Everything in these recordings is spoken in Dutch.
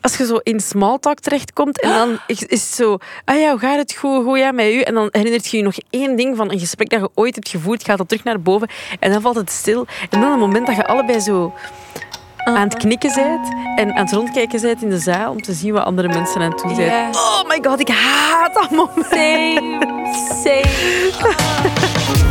als je zo in small talk terechtkomt en dan is is het zo, ah ja, hoe gaat het goed, goed ja, met u? En dan herinnert je je nog één ding van een gesprek dat je ooit hebt gevoerd, gaat dat terug naar boven en dan valt het stil. En dan een moment dat je allebei zo aan het knikken bent en aan het rondkijken bent in de zaal om te zien wat andere mensen aan het doen zijn. Oh my god, ik haat dat moment. Same, same. Hey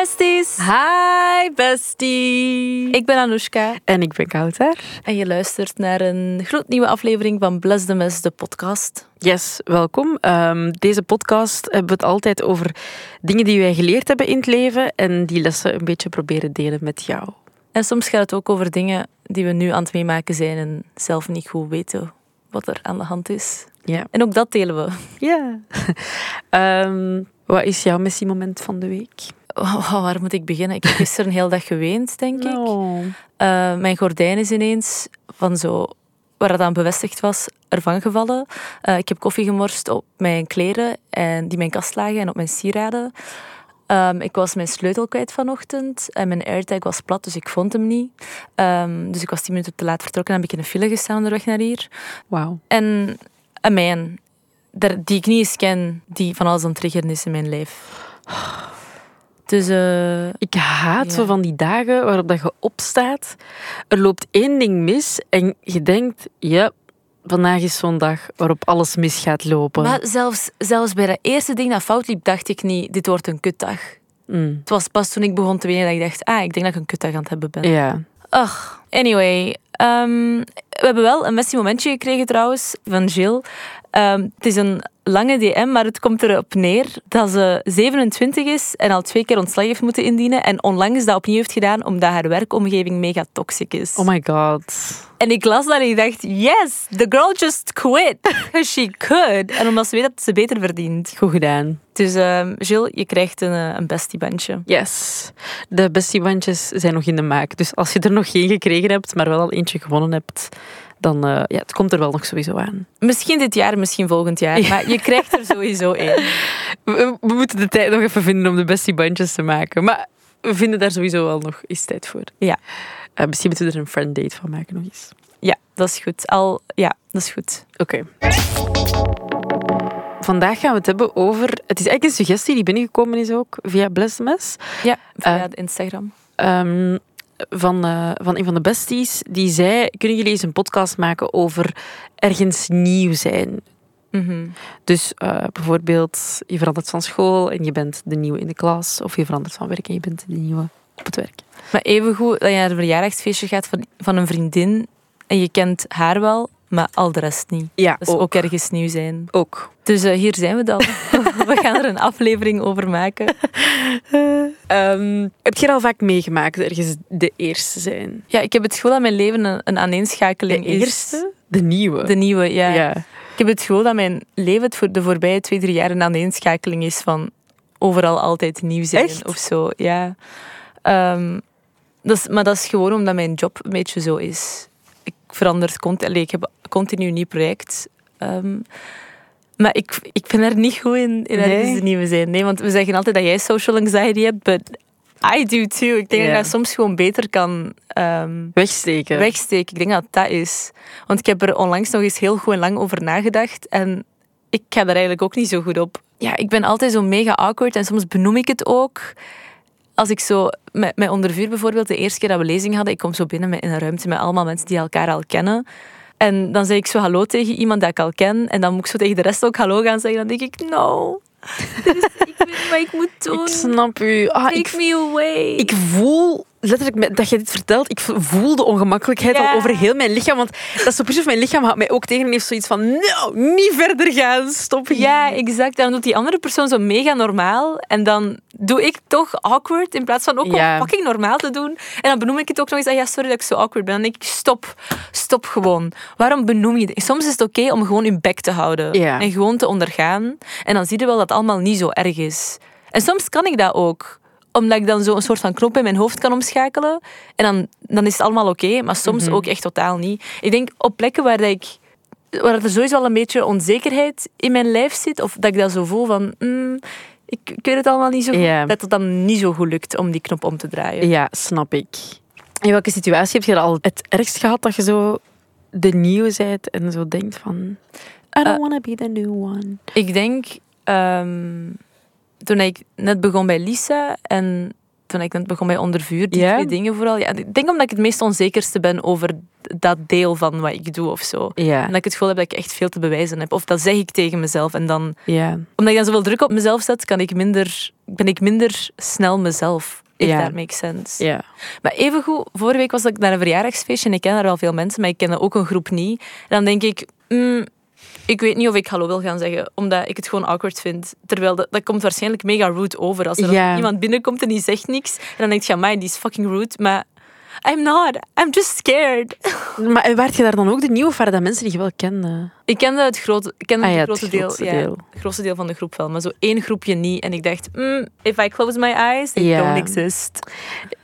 besties, Hi, bestie. ik ben Anoushka En ik ben Kouter. en je luistert naar een gloednieuwe aflevering van Bless the Mess, de podcast. Yes, welkom. Ehm, deze podcast hebben we het altijd over dingen die wij geleerd hebben in het leven en die lessen een beetje proberen delen met jou. En soms gaat het ook over dingen die we nu aan het meemaken zijn en zelf niet goed weten wat er aan de hand is. Ja. En ook dat delen we. Ja. Ehm, wat is jouw missiemoment van de week? Oh, waar moet ik beginnen? Ik heb gisteren een hele dag geweend, denk ik. Oh. Eh, mijn gordijn is ineens van zo, waar dat aan bevestigd was, ervan gevallen. Eh, ik heb koffie gemorst op mijn kleren en die mijn kast lagen en op mijn sieraden. Ehm, ik was mijn sleutel kwijt vanochtend en mijn airtag was plat, dus ik vond hem niet. Ehm, dus ik was tien minuten te laat vertrokken en heb ik in een file gestaan onderweg naar hier. Wauw. En een daar- die ik niet eens ken, die van alles aan het triggeren is in mijn lijf. Dus eh, Ik haat Ja. zo van die dagen waarop dat je opstaat, er loopt één ding mis en je denkt, ja, vandaag is zo'n dag waarop alles mis gaat lopen. Maar zelfs, zelfs bij dat eerste ding dat fout liep, dacht ik niet, dit wordt een kutdag. Mm. Het was pas toen ik begon te wenen dat ik dacht, ah, ik denk dat ik een kutdag aan het hebben ben. Ja. Ach, anyway. ehm, we hebben wel een messy momentje gekregen trouwens, van Jill. Ehm, het is een lange DM, maar het komt erop neer dat ze 27 is en al twee keer ontslag heeft moeten indienen en onlangs dat opnieuw heeft gedaan omdat haar werkomgeving mega toxic is. Oh my god. En ik las dat en ik dacht, yes, the girl just quit. Because she could. En omdat ze weet dat ze beter verdient. Goed gedaan. Dus um, Jill, je krijgt een, eh, een bestiebandje. Yes. De bestiebandjes zijn nog in de maak. Dus als je er nog geen gekregen hebt, maar wel al eentje gewonnen hebt, dan uh, ja, het komt er wel nog sowieso aan. Misschien dit jaar, misschien volgend jaar. Maar je krijgt er sowieso één. We, we, moeten de tijd nog even vinden om de bestiebandjes te maken. Maar we vinden daar sowieso wel nog eens tijd voor. Ja. Uh, misschien moeten we er een friend date van maken nog eens. Ja, dat is goed. Al, ja, dat is goed. Oké. Okay. Vandaag gaan we het hebben over... Het is eigenlijk een suggestie die binnengekomen is ook via Blessmes. Ja, via uh, Instagram. Um, van, uh, van een van de besties. Die zei, kunnen jullie eens een podcast maken over ergens nieuw zijn? Mm -hmm. Dus uh, bijvoorbeeld, je verandert van school en je bent de nieuwe in de klas. Of je verandert van werk en je bent de nieuwe op het werk. Maar evengoed dat je naar een verjaardagsfeestje gaat van, van een vriendin en je kent haar wel, maar al de rest niet. Ja, dus ook, ook ergens nieuw zijn. Ook. Dus uh, hier zijn we dan. we gaan er een aflevering over maken. um, heb je er al vaak meegemaakt ergens de eerste zijn? Ja, ik heb het gevoel dat mijn leven een, een aaneenschakeling de eerste? is. De nieuwe? De nieuwe, ja. ja. Ik heb het gevoel dat mijn leven het voor de voorbije twee, drie jaar een aaneenschakeling is van overal altijd nieuw zijn Echt? of zo. Ja. Um, dat is, maar dat is gewoon omdat mijn job een beetje zo is. Ik verander continu. Ik heb continu een nieuw project. Um, maar ik, ik ben er niet goed in, in Nee. de nieuwe zijn. Nee, want we zeggen altijd dat jij social anxiety hebt, but I do too. Ik denk dat ik dat soms gewoon beter kan um, Wegsteken. wegsteken. Ik denk dat dat is. Want ik heb er onlangs nog eens heel goed en lang over nagedacht. En ik ga daar eigenlijk ook niet zo goed op. Ja, ik ben altijd zo mega awkward en soms benoem ik het ook. Als ik zo met, met onder vuur bijvoorbeeld, de eerste keer dat we lezing hadden, ik kom zo binnen met, in een ruimte met allemaal mensen die elkaar al kennen. En dan zeg ik zo hallo tegen iemand dat ik al ken. En dan moet ik zo tegen de rest ook hallo gaan zeggen. Dan denk ik, no, dit is, ik weet niet wat ik moet doen. Ik snap u. Ah, Take ik, me away. ik voel letterlijk dat je dit vertelt. Ik voel de ongemakkelijkheid Ja. al over heel mijn lichaam. Want dat is zo precies mijn lichaam houdt mij ook tegen en heeft zoiets van: nou, niet verder gaan. Stop hier. Ja, exact. En dan doet die andere persoon zo mega normaal. En dan doe ik toch awkward in plaats van ook Ja. fucking normaal te doen. En dan benoem ik het ook nog eens. Ah, ja, sorry dat ik zo awkward ben. Dan denk ik, stop. Stop gewoon. Waarom benoem je dit? Soms is het oké om gewoon je bek te houden. Ja. En gewoon te ondergaan. En dan zie je wel dat het allemaal niet zo erg is. En soms kan ik dat ook omdat ik dan zo een soort van knop in mijn hoofd kan omschakelen. En dan, dan is het allemaal oké, maar soms Mhm. ook echt totaal niet. Ik denk op plekken waar dat ik waar er sowieso wel een beetje onzekerheid in mijn lijf zit. Of dat ik dat zo voel van... mm, ik, ik weet het allemaal niet zo goed. Dat het dan niet zo goed lukt om die knop om te draaien. Ja, snap ik. In welke situatie heb je al het ergst gehad dat je zo de nieuwe bent en zo denkt van... I don't Eh, wanna be the new one. Ik denk, ehm, toen ik net begon bij Lisa en toen ik net begon bij Ondervuur, die Ja? twee dingen vooral. Ja, ik denk omdat ik het meest onzekerste ben over dat deel van wat ik doe of zo. En dat ik het gevoel heb dat ik echt veel te bewijzen heb. Of dat zeg ik tegen mezelf. En dan, ja. omdat ik dan zoveel druk op mezelf zet, kan ik minder, ben ik minder snel mezelf. If Ja. that makes sense. ja. Maar evengoed, vorige week was ik naar een verjaardagsfeestje en ik ken daar wel veel mensen, maar ik kende ook een groep niet. En dan denk ik, mm, ik weet niet of ik hallo wil gaan zeggen, omdat ik het gewoon awkward vind. Terwijl dat, dat komt waarschijnlijk mega rude over. Als er Ja. iemand binnenkomt en die zegt niks, en dan denk je, amai, die is fucking rude, maar I'm not. I'm just scared. Maar en waart je daar dan ook de nieuwe of waren dat mensen die je wel kende? Ik kende het grote, ik kende Ah ja, het het grote, deel, grootste ja, deel. het grootste deel van de groep wel, maar zo één groepje niet. En ik dacht, mm, if I close my eyes, they Ja. don't exist.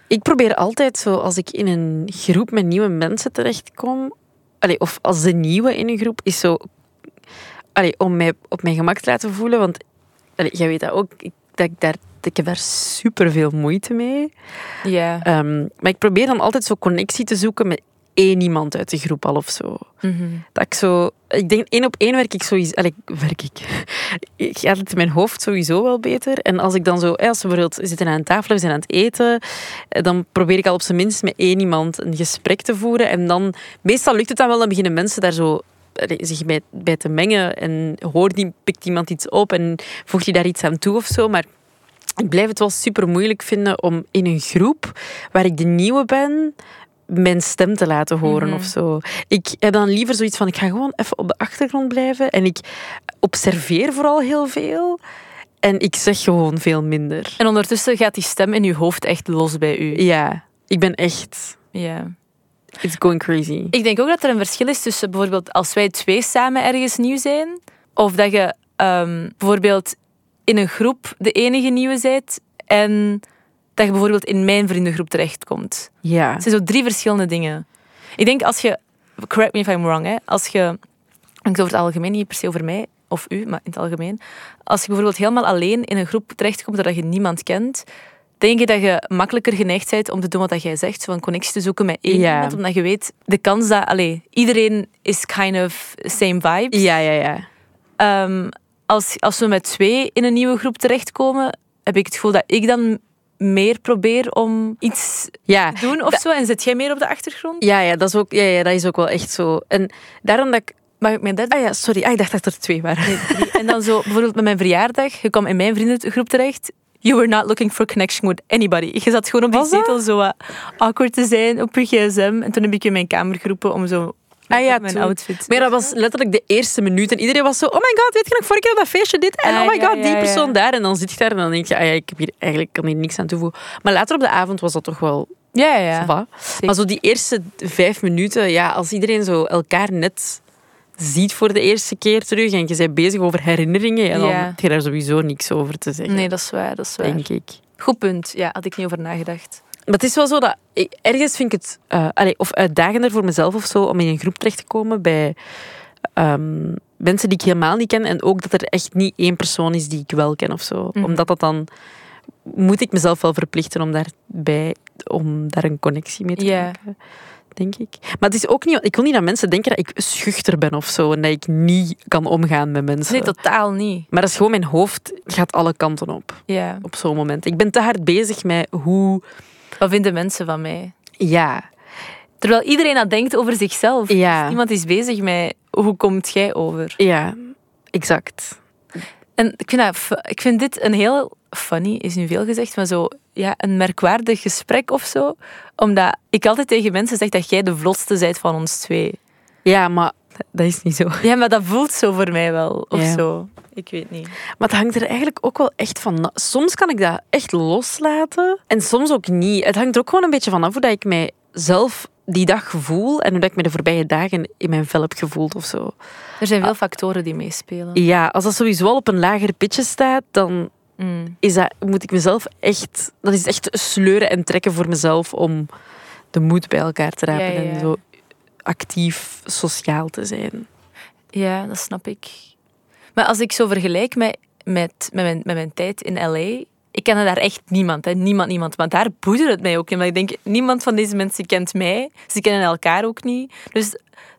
Ik probeer altijd zo, als ik in een groep met nieuwe mensen terechtkom, allee, of als de nieuwe in een groep, is zo allee, om mij op mijn gemak te laten voelen. Want allee, jij weet dat ook, ik, dat ik, daar, ik heb daar super veel moeite mee. Ja. Ehm, maar ik probeer dan altijd zo connectie te zoeken met één iemand uit de groep al of zo. Mhm. Dat ik zo... Ik denk, één op één werk ik sowieso... Allee, werk ik. Ik ga het in mijn hoofd sowieso wel beter. En als ik dan zo... eh, Als we bijvoorbeeld zitten aan een tafel, we zijn aan het eten, eh, dan probeer ik al op zijn minst met één iemand een gesprek te voeren. En dan... Meestal lukt het dan wel, dan beginnen mensen daar zo zich bij, bij te mengen. En hoort die, pikt iemand iets op en voegt hij daar iets aan toe of zo. Maar ik blijf het wel super moeilijk vinden om in een groep waar ik de nieuwe ben, mijn stem te laten horen Mhm. of zo. Ik heb dan liever zoiets van, ik ga gewoon even op de achtergrond blijven en ik observeer vooral heel veel en ik zeg gewoon veel minder. En ondertussen gaat die stem in je hoofd echt los bij u. Ja, ik ben echt... Ja. It's going crazy. Ik denk ook dat er een verschil is tussen bijvoorbeeld als wij twee samen ergens nieuw zijn, of dat je ehm, bijvoorbeeld in een groep de enige nieuwe bent en dat je bijvoorbeeld in mijn vriendengroep terechtkomt. Ja. Het zijn zo drie verschillende dingen. Ik denk als je, correct me if I'm wrong, hè, als je, ik over het algemeen, niet per se over mij of u, maar in het algemeen, als je bijvoorbeeld helemaal alleen in een groep terechtkomt dat je niemand kent, denk je dat je makkelijker geneigd bent om te doen wat jij zegt, zo een connectie te zoeken met één Ja. iemand, omdat je weet, de kans dat, allee, iedereen is kind of same vibes. Ja, ja, ja. Ehm, als, als we met twee in een nieuwe groep terechtkomen, heb ik het gevoel dat ik dan meer probeer om iets Ja, te doen of zo. En zit jij meer op de achtergrond? ja, ja, dat is ook, ja, ja, dat is ook wel echt zo. En daarom dat ik... Mag ik mijn derde? Ah ja, sorry. Ah, ik dacht dat er twee waren. En dan zo, bijvoorbeeld met mijn verjaardag, je kwam in mijn vriendengroep terecht. You were not looking for connection with anybody. Je zat gewoon op die Was dat? zetel zo wat awkward te zijn op je gsm. En toen heb ik je in mijn kamer geroepen om zo Ah ja, mijn toen. outfit. Maar dat was letterlijk de eerste minuut. En iedereen was zo, oh my god, weet je nog, vorige keer op dat feestje dit. En Ah, oh my god, die ja, persoon daar. En dan zit je daar en dan denk je, ah ja, ik heb hier eigenlijk kan hier niks aan toevoegen. Maar later op de avond was dat toch wel Ja, ja. Maar zo die eerste vijf minuten, ja, als iedereen zo elkaar net ziet voor de eerste keer terug en je bent bezig over herinneringen, ja, dan Ja. heb je daar sowieso niks over te zeggen, Nee, dat is waar, dat is waar. denk ik. Goed punt. Ja, had ik niet over nagedacht. Maar het is wel zo dat... ik- ergens vind ik het... eh, of uitdagender voor mezelf of zo, om in een groep terecht te komen bij ehm, mensen die ik helemaal niet ken. En ook dat er echt niet één persoon is die ik wel ken of zo. Mhm. Omdat dat dan... Moet ik mezelf wel verplichten om daarbij... Om daar een connectie mee te maken. Denk ik. Maar het is ook niet... Ik wil niet dat mensen denken dat ik schuchter ben of zo. En dat ik niet kan omgaan met mensen. Nee, totaal niet. Maar dat is gewoon mijn hoofd gaat alle kanten op. Ja. Op zo'n moment. Ik ben te hard bezig met hoe... Wat vinden mensen van mij? Ja, Terwijl iedereen dat denkt over zichzelf. Ja. Dus Niemand is bezig met hoe komt jij over. Ja, exact. En ik vind, dat, ik vind dit een heel funny, is nu veel gezegd, maar zo ja, een merkwaardig gesprek of zo. Omdat ik altijd tegen mensen zeg dat jij de vlotste bent van ons twee. Ja, maar dat is niet zo. Ja, maar dat voelt zo voor mij wel. Of Ja. zo. Ik weet niet. Maar het hangt er eigenlijk ook wel echt van. Soms kan ik dat echt loslaten en soms ook niet. Het hangt er ook gewoon een beetje van af hoe dat ik mij zelf die dag voel en hoe dat ik me de voorbije dagen in mijn vel heb gevoeld of zo. Er zijn veel factoren die meespelen. Ja, als dat sowieso al op een lager pitje staat, dan Mm. is dat, moet ik mezelf echt... Dat is echt sleuren en trekken voor mezelf om de moed bij elkaar te rapen Ja, ja, ja. en zo actief sociaal te zijn. Ja, dat snap ik. Maar als ik zo vergelijk met, met, met, mijn, met mijn tijd in L.A., ik kende daar echt niemand, hè. niemand, niemand. Maar daar boeide het mij ook niet. Maar ik denk, niemand van deze mensen kent mij. Ze kennen elkaar ook niet. Dus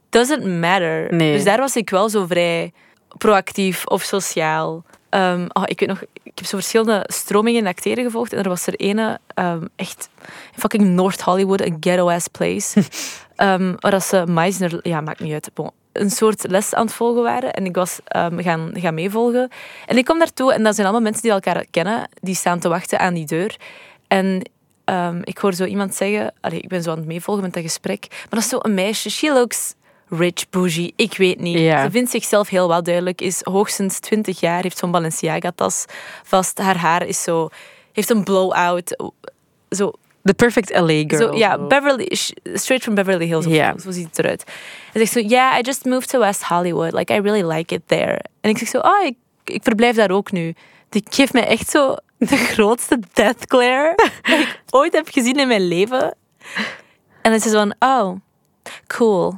doesn't matter. Nee. Dus daar was ik wel zo vrij proactief of sociaal. Oh, ik weet nog, ik heb zo verschillende stromingen in acteren gevolgd. En er was er ene, ehm, echt in fucking North Hollywood, een ghetto-ass place. Ehm waar dat ze Meisner, ja, maakt niet uit, bon, een soort les aan het volgen waren. En ik was ehm, gaan, gaan meevolgen. En ik kom daartoe en dat zijn allemaal mensen die elkaar kennen. Die staan te wachten aan die deur. En ehm, ik hoor zo iemand zeggen... Allee, ik ben zo aan het meevolgen met dat gesprek. Maar dat is zo een meisje. She looks rich, bougie. Ik weet niet. Ja. Ze vindt zichzelf heel wel duidelijk. Is hoogstens 20 jaar. Heeft zo'n Balenciaga-tas vast. Haar haar is zo... Heeft een blow-out. Zo The perfect LA girl. zo, ja, Beverly, straight from Beverly Hills. of Ja. zo, zo ziet het eruit. En zegt zo, yeah, I just moved to West Hollywood. Like, I really like it there. En ik zeg zo, oh, ik, ik verblijf daar ook nu. Die geeft mij echt zo de grootste death glare dat ik ooit heb gezien in mijn leven. En dan is ze zo van, oh, cool.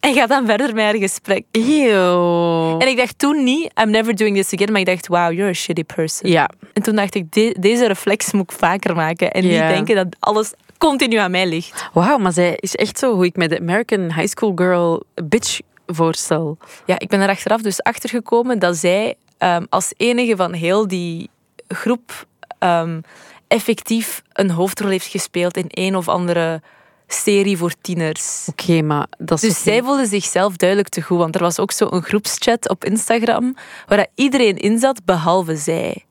En gaat dan verder met haar gesprek. En ik dacht toen niet, I'm never doing this again. Maar ik dacht, wow, you're a shitty person. Ja. En toen dacht ik, de- deze reflex moet ik vaker maken. En Ja. niet denken dat alles continu aan mij ligt. Wauw, maar zij is echt zo hoe ik me de American High School Girl bitch voorstel. Ja, ik ben er achteraf dus achter gekomen dat zij ehm, als enige van heel die groep ehm, effectief een hoofdrol heeft gespeeld in een of andere serie voor tieners. Oké, maar dat is... Dus zij voelde zichzelf duidelijk te goed, want er was ook zo'n groepschat op Instagram waar dat iedereen in zat, behalve zij.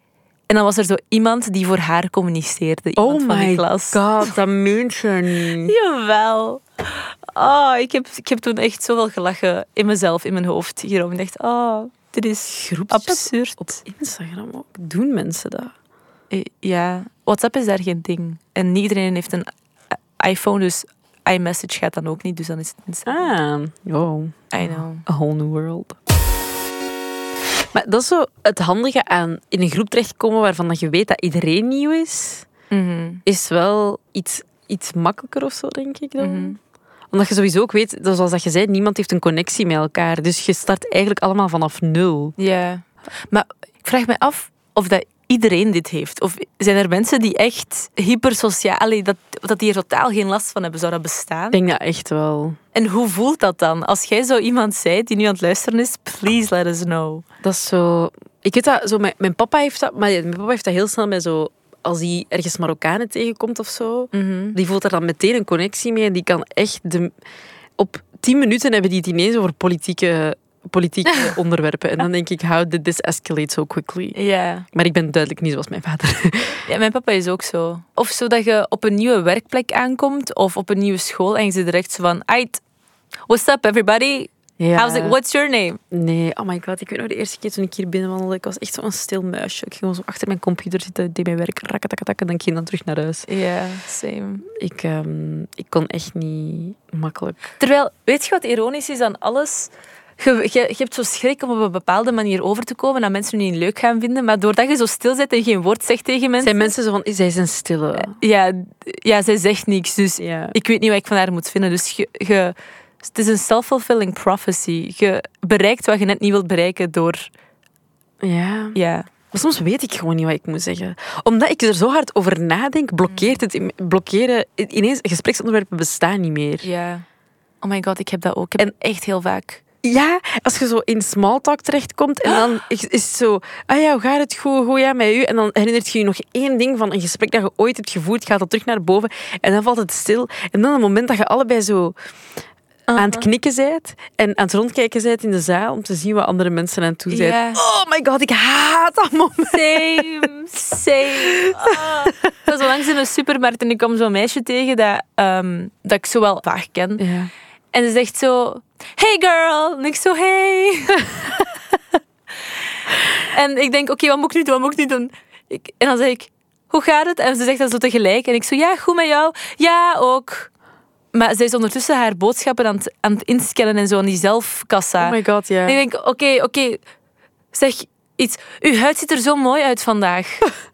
En dan was er zo iemand die voor haar communiceerde, iemand Oh van de my klas. god, dat meent je niet. Jawel. Oh, ik, heb, ik heb toen echt zoveel gelachen in mezelf, in mijn hoofd hierom. Ik dacht, oh, dit is Groepschat absurd. Op Instagram ook. Doen mensen dat? Eh, Ja, WhatsApp is daar geen ding. En niet iedereen heeft een iPhone, dus iMessage gaat dan ook niet. Dus dan is het Instagram. Ah, wow. I know. A whole new world. Maar dat is zo het handige aan in een groep terechtkomen waarvan dat je weet dat iedereen nieuw is, Mhm. is wel iets, iets makkelijker of zo, denk ik dan. Mhm. Omdat je sowieso ook weet, zoals dat je zei, niemand heeft een connectie met elkaar. Dus je start eigenlijk allemaal vanaf nul. Ja. Maar ik vraag me af of dat iedereen dit heeft. Of zijn er mensen die echt hypersociaal... Dat, dat die er totaal geen last van hebben? Zou dat bestaan? Ik denk dat echt wel. En hoe voelt dat dan? Als jij zo iemand zei die nu aan het luisteren is, please let us know. Dat is zo... Ik weet dat, zo, mijn, mijn papa heeft dat, maar mijn papa heeft dat heel snel met zo... Als hij ergens Marokkanen tegenkomt of zo, die voelt er dan meteen een connectie mee en die kan echt... De, op tien minuten hebben die het ineens over politieke, politieke onderwerpen. En dan denk ik, how did this escalate so quickly? Ja. Maar ik ben duidelijk niet zoals mijn vader. ja, mijn papa is ook zo. Of zo dat je op een nieuwe werkplek aankomt of op een nieuwe school en je zit direct zo van, "Aight, what's up everybody? Ja. How's it, what's your name? Nee, oh my god. Ik weet nog de eerste keer toen ik hier binnenwandelde, ik was echt zo'n stil muisje. Ik ging gewoon zo achter mijn computer zitten, deed mijn werk, rakatakatak, en dan ging ik dan terug naar huis. Ja, same. Ik, ehm, ik kon echt niet makkelijk. Terwijl, weet je wat ironisch is aan alles? Je, je, je hebt zo schrik om op een bepaalde manier over te komen dat mensen je niet leuk gaan vinden. Maar doordat je zo stil zit en geen woord zegt tegen mensen... Zijn mensen zo van, zij zijn stille. Ja, ja, zij zegt niks. Dus Ja. ik weet niet wat ik van haar moet vinden. Dus je, je, het is een self-fulfilling prophecy. Je bereikt wat je net niet wilt bereiken door... Ja. Ja. Maar soms weet ik gewoon niet wat ik moet zeggen. Omdat ik er zo hard over nadenk, blokkeert het. in- Blokkeren, ineens, gespreksonderwerpen bestaan niet meer. ja. Oh my god, ik heb dat ook. Ik heb en echt heel vaak. Ja, als je zo in small talk terechtkomt en dan is het zo... Ah ja, hoe gaat het? Goed, goed, ja, met u. En dan herinnert je je nog één ding van een gesprek dat je ooit hebt gevoerd, gaat dat terug naar boven en dan valt het stil. En dan het moment dat je allebei zo aan het knikken bent en aan het rondkijken bent in de zaal om te zien wat andere mensen aan het doen zijn. Oh my god, ik haat dat moment. Same, same. Ah. Ik was onlangs in een supermarkt en ik kwam zo'n meisje tegen dat, ehm, dat ik zo wel vaag ken. En ze zegt zo, hey girl. En ik zo, hey. en ik denk, oké, wat moet ik nu doen? Wat moet ik nu doen? Ik, en dan zeg ik, hoe gaat het? En ze zegt dat zo tegelijk. En ik zo, ja, goed met jou. Ja, ook. Maar zij is ondertussen haar boodschappen aan het, aan het inscannen en zo aan die zelfkassa. Oh my god, ja. En ik denk, oké, oké, zeg iets. Uw huid ziet er zo mooi uit vandaag.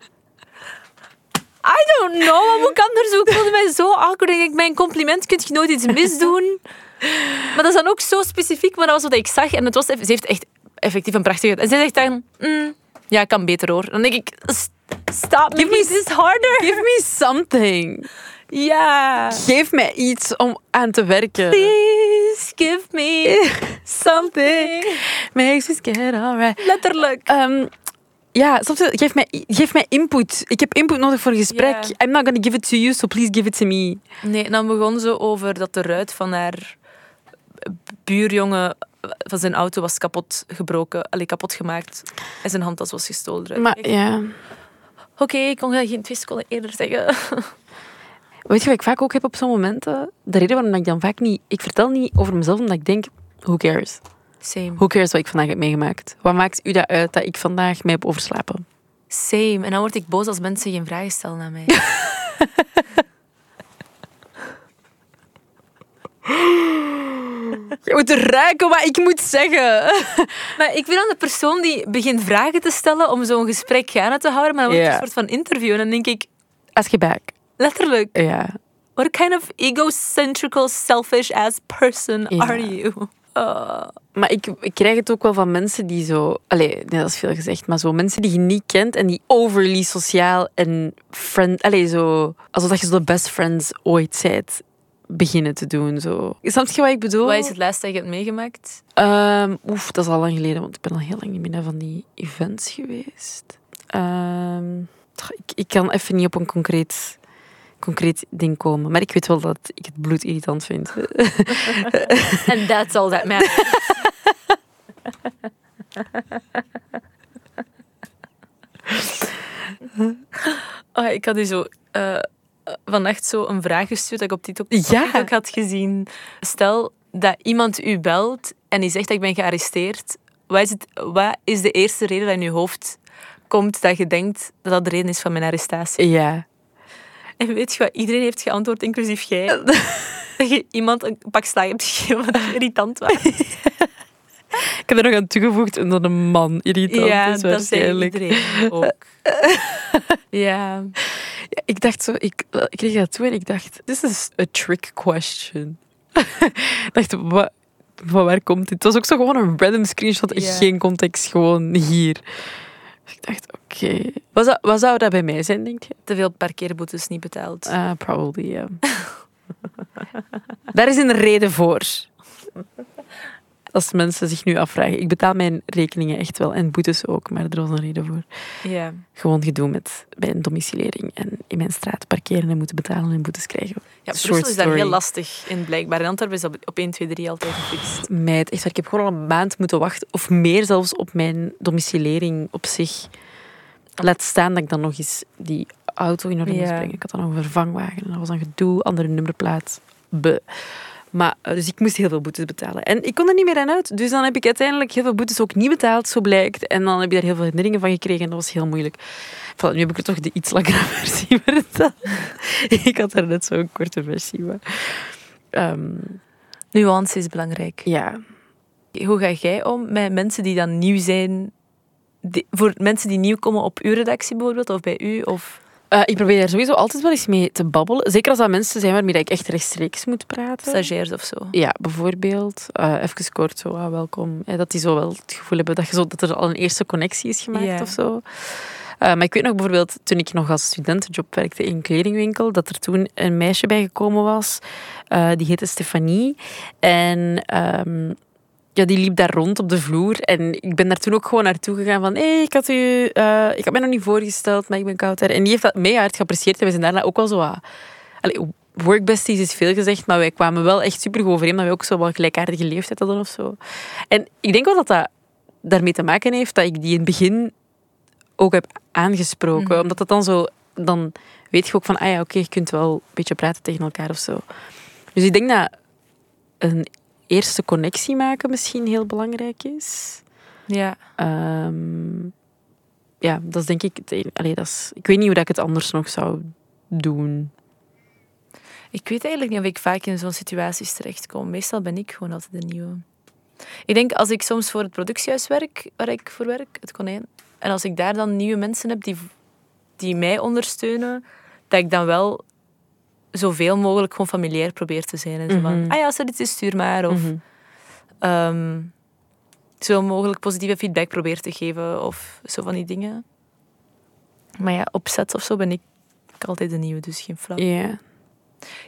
I don't know, wat moet ik anders doen? Ik voelde mij zo awkward. Ik denk, mijn compliment kun je nooit iets misdoen. Maar dat is dan ook zo specifiek, maar dat was wat ik zag. En het was, ze heeft echt effectief een prachtige... En zij zegt dan... "Mm, ja, kan beter hoor. Dan denk ik... "S- Stop, Give me- this is harder. Give me something. Ja. Geef mij iets om aan te werken. Please give me something. Makes me scared, alright. Letterlijk. Ehm, ja, soms geef mij, geef mij input. Ik heb input nodig voor een gesprek. I'm not gonna give it to you, so please give it to me. Nee, en dan begon ze over dat de ruit van haar buurjongen van zijn auto was kapot gebroken, allee, kapot gemaakt. En zijn handtas was gestolen. eruit. Maar ja, Oké, ik kon dat geen twee seconden eerder zeggen. weet je wat ik vaak ook heb op zo'n momenten? De reden waarom ik dan vaak niet... Ik vertel niet over mezelf, omdat ik denk, who cares? Same. Who cares wat ik vandaag heb meegemaakt? Wat maakt u dat uit dat ik vandaag mij heb overslapen? Same. En dan word ik boos als mensen geen vragen stellen aan mij. Je moet ruiken wat ik moet zeggen. maar ik ben dan de persoon die begint vragen te stellen om zo'n gesprek gaande te houden, maar dan wordt een soort van interview. En dan denk ik, Als je back. letterlijk, Ja. what kind of egocentrical, selfish ass person are you? Uh, Maar ik, ik krijg het ook wel van mensen die zo... Allee, nee, dat is veel gezegd. Maar zo mensen die je niet kent en die overly sociaal en friend... Allee, zo... Alsof dat je zo de best friends ooit zijt beginnen te doen. Zo. Snap je wat ik bedoel? wat is het laatste dat je hebt meegemaakt? Ehm, oef, dat is al lang geleden, want ik ben al heel lang niet meer naar van die events geweest. Ehm, ik, ik kan even niet op een concreet, concreet ding komen. Maar ik weet wel dat ik het bloed irritant vind. And that's all that matters. oh, ik had u zo eh, vannacht zo een vraag gestuurd dat ik op TikTok, op Ja. TikTok had gezien. Stel dat iemand u belt en die zegt dat ik ben gearresteerd. Wat is, het, wat is de eerste reden dat in je hoofd komt dat je denkt dat dat de reden is van mijn arrestatie? Ja. En weet je wat iedereen heeft geantwoord, inclusief jij? dat je iemand een pak slaag hebt gegeven wat irritant was. Ik heb er nog aan toegevoegd en dat een man irritant ja, is dat zei waarschijnlijk. iedereen ook. ja. Ik dacht zo, ik, ik kreeg dat toe en ik dacht, this is a trick question. ik dacht, wat, van waar komt dit? Het was ook zo gewoon een random screenshot, Ja. geen context, gewoon hier. Dus ik dacht, oké. Wat, zou, wat zou dat bij mij zijn, denk je? Te veel parkeerboetes niet betaald. Uh, probably, ja. Daar is een reden voor. Als mensen zich nu afvragen. Ik betaal mijn rekeningen echt wel en boetes ook, maar er was een reden voor. ja. Gewoon gedoe met bij een domiciliering en in mijn straat parkeren en moeten betalen en boetes krijgen. ja, Brussel is daar heel lastig in, blijkbaar. In Antwerpen is dat op 1, 2, 3 altijd gefixt. Meid, echt, ik heb gewoon al een maand moeten wachten, of meer zelfs, op mijn domiciliering op zich. Laat staan dat ik dan nog eens die auto in orde moest Ja. brengen. Ik had dan nog een vervangwagen en dat was een gedoe, andere nummerplaat. Buh. Maar, eh, dus ik moest heel veel boetes betalen. En ik kon er niet meer aan uit. Dus dan heb ik uiteindelijk heel veel boetes ook niet betaald, zo blijkt. En dan heb je daar heel veel herinneringen van gekregen en dat was heel moeilijk. Voilà, nu heb ik er toch de iets langere versie verteld. ik had er net zo'n korte versie. Maar, ehm, Nuance is belangrijk. ja, Hoe ga jij om met mensen die dan nieuw zijn? Die- voor mensen die nieuw komen op uw redactie bijvoorbeeld, of bij u? Of... Eh, ik probeer daar sowieso altijd wel eens mee te babbelen. Zeker als dat mensen zijn waarmee ik echt rechtstreeks moet praten. stagiairs of zo. Ja, bijvoorbeeld. eh even kort zo, ah, welkom. Eh, dat die zo wel het gevoel hebben dat, je zo, dat er al een eerste connectie is gemaakt of zo. Maar ik weet nog bijvoorbeeld, toen ik nog als studentenjob werkte in een kledingwinkel, dat er toen een meisje bijgekomen was. Die heette Stefanie. En ehm, ja, die liep daar rond op de vloer. En ik ben daar toen ook gewoon naartoe gegaan van... Hé, ik had u... eh, ik had mij nog niet voorgesteld, maar ik ben Kouter. En die heeft dat mega hard geapprecieerd. En we zijn daarna ook wel zo... wat- Allee, workbesties is veel gezegd, maar wij kwamen wel echt super goed overeen. Dat we ook zo wel gelijkaardige leeftijd hadden of zo. En ik denk wel dat dat daarmee te maken heeft dat ik die in het begin ook heb aangesproken. Mhm. Omdat dat dan zo... Dan weet je ook van, ah ja, oké, je kunt wel een beetje praten tegen elkaar of zo. Dus ik denk dat een eerste connectie maken misschien heel belangrijk is. Ja. Ehm, ja, dat is denk ik... Allee, dat is, ik weet niet hoe ik het anders nog zou doen. Ik weet eigenlijk niet of ik vaak in zo'n situaties terechtkom. Meestal ben ik gewoon altijd de nieuwe. Ik denk als ik soms voor het productiehuis werk, waar ik voor werk, het konijn, en als ik daar dan nieuwe mensen heb die, die mij ondersteunen, dat ik dan wel zoveel mogelijk gewoon familiair probeer te zijn. En zo van, Mhm. ah ja, als er iets is, stuur maar. Of Mhm. ehm, zoveel mogelijk positieve feedback probeer te geven. Of zo van die dingen. Maar ja, op sets of zo ben ik altijd de nieuwe, dus geen flauw. Ja.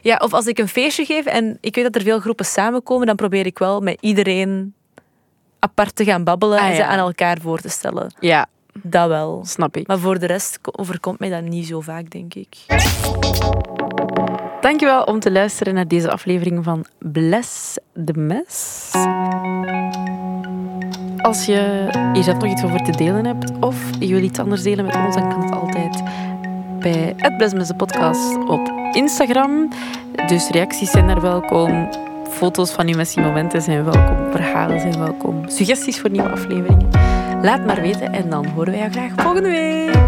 Ja, of als ik een feestje geef en ik weet dat er veel groepen samenkomen, dan probeer ik wel met iedereen apart te gaan babbelen Ah, en ze aan elkaar voor te stellen. ja, Dat wel. snap ik. Maar voor de rest ko- overkomt mij dat niet zo vaak, denk ik. Dankjewel om te luisteren naar deze aflevering van Bless the Mess. Als je hier zelf nog iets over te delen hebt of je wil iets anders delen met ons, dan kan het altijd bij het Bless the de podcast op Instagram. Dus reacties zijn daar welkom. Foto's van uw messy momenten zijn welkom. Verhalen zijn welkom. Suggesties voor nieuwe afleveringen. Laat maar weten en dan horen wij jou graag volgende week.